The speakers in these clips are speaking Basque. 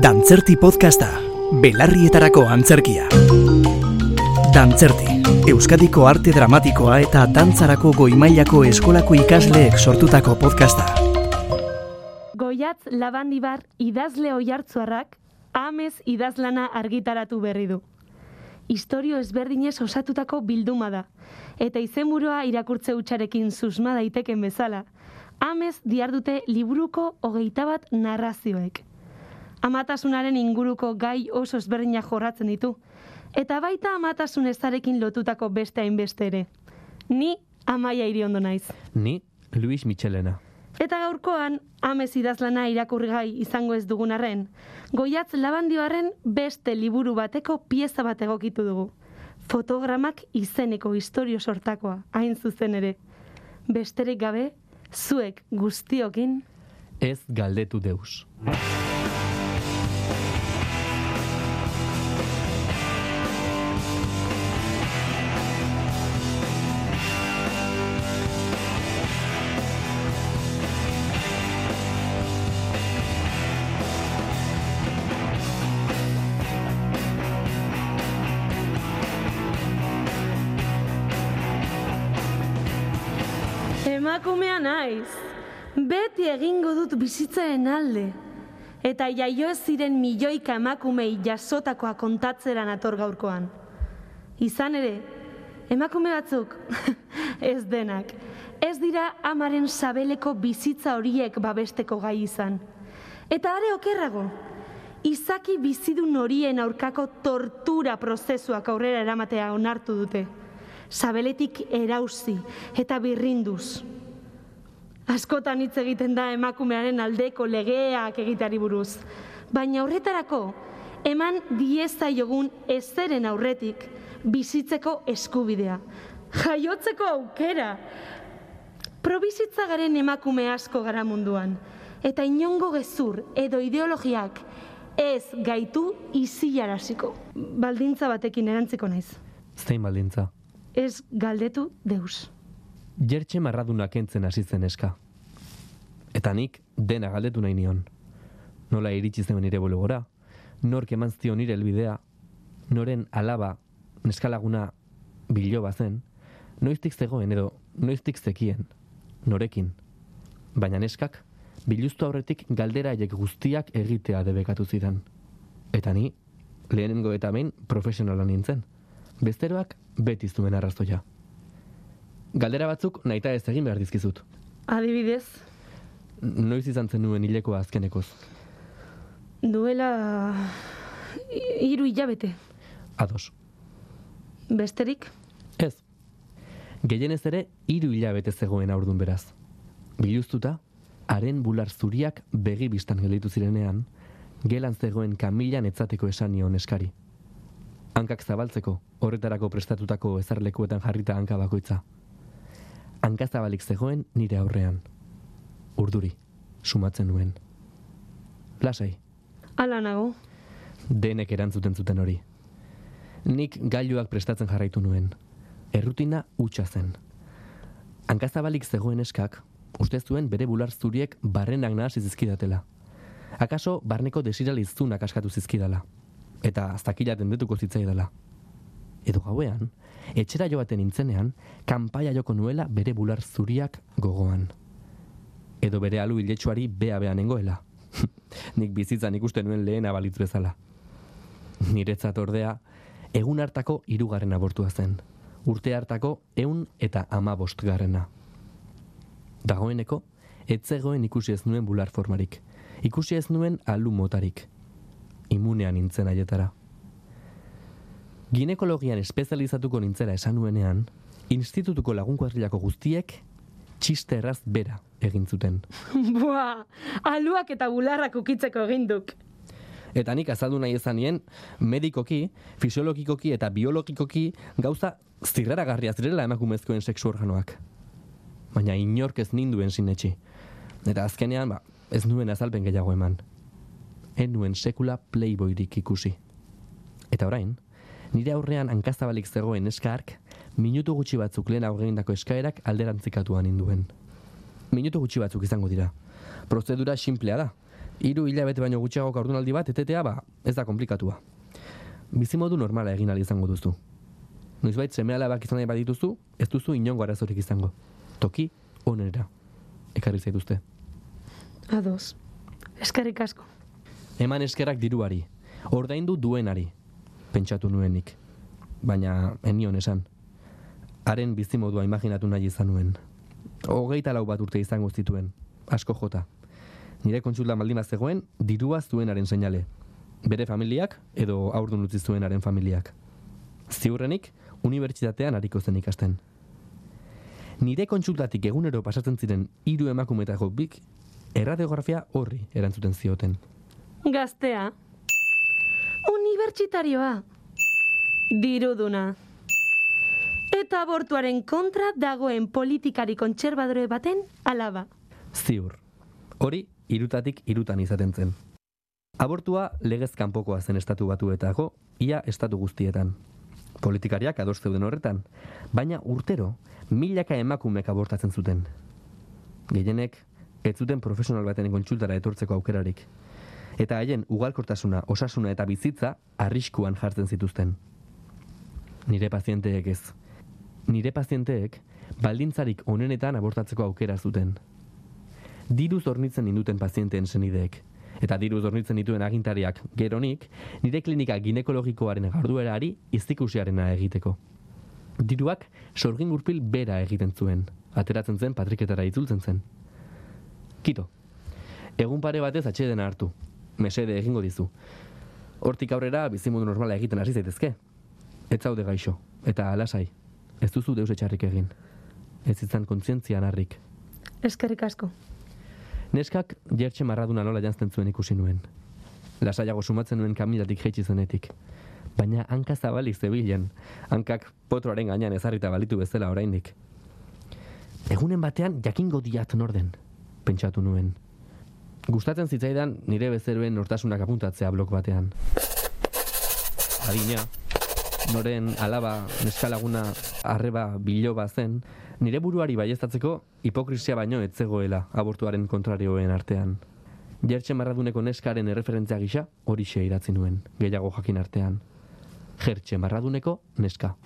Dantzerti podcasta, belarrietarako antzerkia. Dantzerti, Euskadiko arte dramatikoa eta dantzarako goimailako eskolako ikasleek sortutako podcasta. Goiatz Labandibar idazle oihartzuarrak amez idazlana argitaratu berri du. Historio ezberdinez osatutako bilduma da, eta izenburua irakurtze hutsarekin susma daiteken bezala, amez diardute liburuko hogeita bat narrazioek. Amatasunaren inguruko gai oso ezberdinak jorratzen ditu, eta baita amatasun ezarekin lotutako beste hainbeste ere. Ni amaia iriondo naiz. Ni Luis Michelena. Eta gaurkoan, amez idazlana irakurri gai izango ez dugun arren, goiatz labandioaren beste liburu bateko pieza bat egokitu dugu. Fotogramak izeneko historio sortakoa, hain zuzen ere. Besterik gabe, zuek guztiokin, Ez galdetu deus. Emakumea naiz. Beti egingo dut bizitzaren alde. Eta jaio ez ziren milioika emakumei jasotakoa kontatzeran ator gaurkoan. Izan ere, emakume batzuk, ez denak, ez dira amaren sabeleko bizitza horiek babesteko gai izan. Eta are okerrago, izaki bizidun horien aurkako tortura prozesuak aurrera eramatea onartu dute. Sabeletik erauzi eta birrinduz. Askotan hitz egiten da emakumearen aldeko legeak egiteari buruz. Baina horretarako, eman diezaiogun ezeren aurretik bizitzeko eskubidea. Jaiotzeko aukera. Probizitza garen emakume asko gara munduan. Eta inongo gezur edo ideologiak ez gaitu izilaraziko. Baldintza batekin erantziko naiz. Zein baldintza. Ez galdetu deus. Jertxe marraduna kentzen hasi zen eska. Eta nik dena galdetu nahi nion. Nola iritsi zen nire bulegora, nork eman zion nire helbidea, noren alaba neskalaguna biloba zen, noiztik zegoen edo noiztik zekien, norekin. Baina neskak, biluztu aurretik galdera haiek guztiak egitea debekatu zidan. Eta ni, lehenengo eta behin profesionala nintzen. Besteroak beti zuen arrazoia. Galdera batzuk nahita ez egin behar dizkizut. Adibidez, Noiz izan zen nuen hilekoa azkenekoz. duela hi- hiru hilabete. Ados. Besterik, Ez. Gehienez ere, hiru hilabete zegoen aurdun beraz. Biluztuta, haren bular zuriak begi bistan gelditu zirenean, gelan zegoen kamilan etzateko esan nion eskari. Hankak zabaltzeko, horretarako prestatutako ezarlekuetan jarrita hanka bakoitza. Hanka zabalik zegoen nire aurrean. Urduri, sumatzen nuen. Lasai, ala nago. denek erantzuten zuten hori. Nik gailuak prestatzen jarraitu nuen. Errutina hutsa zen. Hankazabalik zegoen eskak, uste zuen bere bular zuriek barrenak nahasi zizkidatela. Akaso barneko desiraliztunak askatu zizkidala. Eta aztakila tendetuko zitzaidala. Edo gauean, etxera joaten nintzenean, kanpaia joko nuela bere bular zuriak gogoan. Edo bere alu hiletsuari bea bea nengoela. Nik bizitzan ikusten nuen lehena balitz bezala. Niretzat ordea, egun hartako hirugarren abortua zen. Urte hartako eun eta ama bostgarrena. Dagoeneko, ez zegoen ikusi ez nuen bular formarik. Ikusi ez nuen alu motarik. Imunean nintzen aietara. Ginekologian espezializatuko nintzera esan nuenean, institutuko lagun kuadrilako guztiek txiste erraz bera egin zuten. Buah, aluak eta bularrak ukitzeko eginduk. Eta nik azaldu nahi ezanien, medikoki, fisiologikoki eta biologikoki gauza zirraragarria zirela emakumezkoen sexu organoak. Baina inork ez ninduen sinetxi. Eta azkenean, ba, ez nuen azalpen gehiago eman. En nuen sekula playboyrik ikusi. Eta orain, nire aurrean hankazabalik zegoen eskark, minutu gutxi batzuk lehenago egindako eskaerak alderantzikatuan induen. Minutu gutxi batzuk izango dira. Prozedura simplea da. Hiru hilabete baino gutxiago kaurdunaldi bat, etetea, ba, ez da komplikatua. Bizimodu normala egin ahal izango duzu. Noizbait seme alabak izan nahi badituzu, ez duzu inongo arazorik izango. Toki, onera. Ekarri zaituzte. Ados. Eskerrik asko. Eman eskerrak diruari. Ordaindu duenari. Pentsatu nuenik. Baina, enion esan. Haren bizimodua imaginatu nahi izan nuen. Hogeita lau bat urte izango zituen. Asko jota. Nire kontsulta maldima zegoen, dirua zuenaren seinale. Bere familiak edo aurdun utzi zuenaren familiak. Ziurrenik, unibertsitatean hariko zen ikasten. Nire kontsultatik egunero pasatzen ziren hiru emakumetako bik erradiografia horri erantzuten zioten. Gaztea. Unibertsitarioa. Diruduna. Eta abortuaren kontra dagoen politikari kontserbadore baten alaba. Ziur. Hori, irutatik irutan izaten zen. Abortua legez kanpokoa zen estatu batuetako, ia estatu guztietan. Politikariak ados zeuden horretan, baina urtero milaka emakumek abortatzen zuten. Gehienek, ez zuten profesional baten kontsultara etortzeko aukerarik. Eta haien ugalkortasuna, osasuna eta bizitza arriskuan jartzen zituzten. Nire pazienteek ez. Nire pazienteek baldintzarik onenetan abortatzeko aukera zuten. Diruz hornitzen induten pazienteen senideek. Eta diruz hornitzen dituen agintariak geronik, nire klinika ginekologikoaren garduerari izikusiarena egiteko. Diruak sorgin gurpil bera egiten zuen. Ateratzen zen patriketara itzultzen zen. Kito. Egun pare batez atxedena hartu. Mesede egingo dizu. Hortik aurrera bizimundu normala egiten hasi zaitezke. Ez zaude gaixo. Eta alasai. Ez duzu deus etxarrik egin. Ez izan kontzientzian harrik. Eskerrik asko. Neskak jertxe marraduna nola jantzen zuen ikusi nuen. Lasaiago sumatzen nuen kamilatik jeitsi zenetik. Baina hanka zabalik zebilen, hankak potroaren gainean ezarrita balitu bezala oraindik. Egunen batean jakingo diat norden, pentsatu nuen. Gustatzen zitzaidan nire bezeroen nortasunak apuntatzea blok batean. Adina, noren alaba neskalaguna arreba biloba zen, nire buruari baiestatzeko hipokrisia baino ez zegoela abortuaren kontrarioen artean. Jertxe marraduneko neskaren erreferentzia gisa horixe idatzi nuen, gehiago jakin artean. Jertxe marraduneko neska.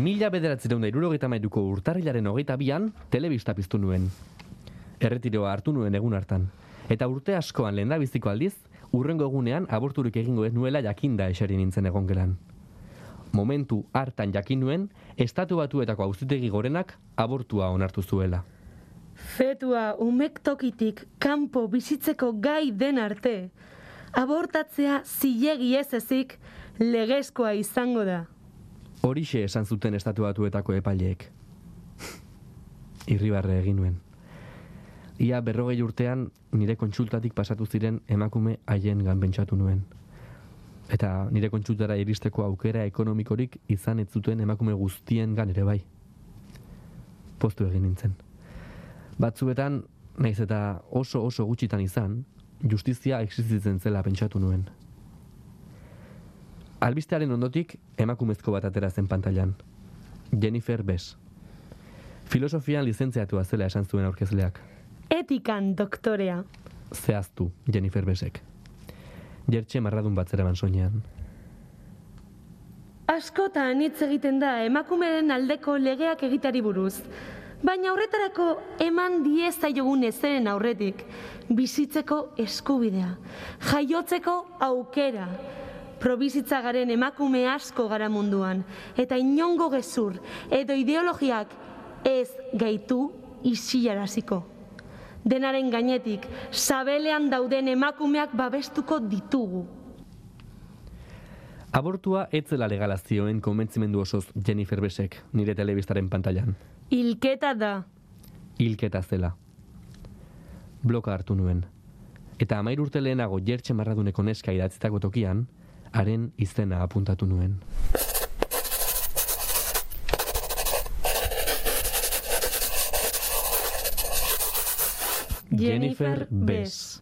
Mila bederatzireun da irurogeita mairuko urtarrilaren hogeita bian, telebista piztu nuen. Erretiroa hartu nuen egun hartan. Eta urte askoan lehen biziko aldiz, urrengo egunean aborturik egingo ez nuela jakinda eseri nintzen egon gelan. Momentu hartan jakin nuen, estatu batuetako auzitegi gorenak abortua onartu zuela. Fetua umek tokitik kanpo bizitzeko gai den arte. Abortatzea zilegi ez ezik legezkoa izango da. Horixe esan zuten estatu batuetako epaileek. Irribarre egin nuen. Ia berrogei urtean nire kontsultatik pasatu ziren emakume haien ganbentsatu nuen. Eta nire kontsultara iristeko aukera ekonomikorik izan ez zuten emakume guztien gan ere bai. Postu egin nintzen. Batzuetan, naiz eta oso oso gutxitan izan, justizia existitzen zela pentsatu nuen. Albistearen ondotik emakumezko bat atera zen pantailan. Jennifer Bess. Filosofian lizentziatua zela esan zuen aurkezleak. Etikan doktorea. Zehaztu Jennifer Bessek. Jertxe marradun bat zeraban soinean. Askotan hitz egiten da emakumeren aldeko legeak egitari buruz. Baina horretarako eman diezaiogun ezeren aurretik. Bizitzeko eskubidea. Jaiotzeko aukera. Probizitza garen emakume asko gara munduan. Eta inongo gezur edo ideologiak ez gaitu isilaraziko. Denaren gainetik, sabelean dauden emakumeak babestuko ditugu. Abortua ez zela legala zioen konbentzimendu osoz Jennifer Besek nire telebistaren pantailan. Hilketa da. Hilketa zela. Bloka hartu nuen. Eta amair urte lehenago jertxe marraduneko neska idatzitako tokian, haren izena apuntatu nuen. Jennifer Bess.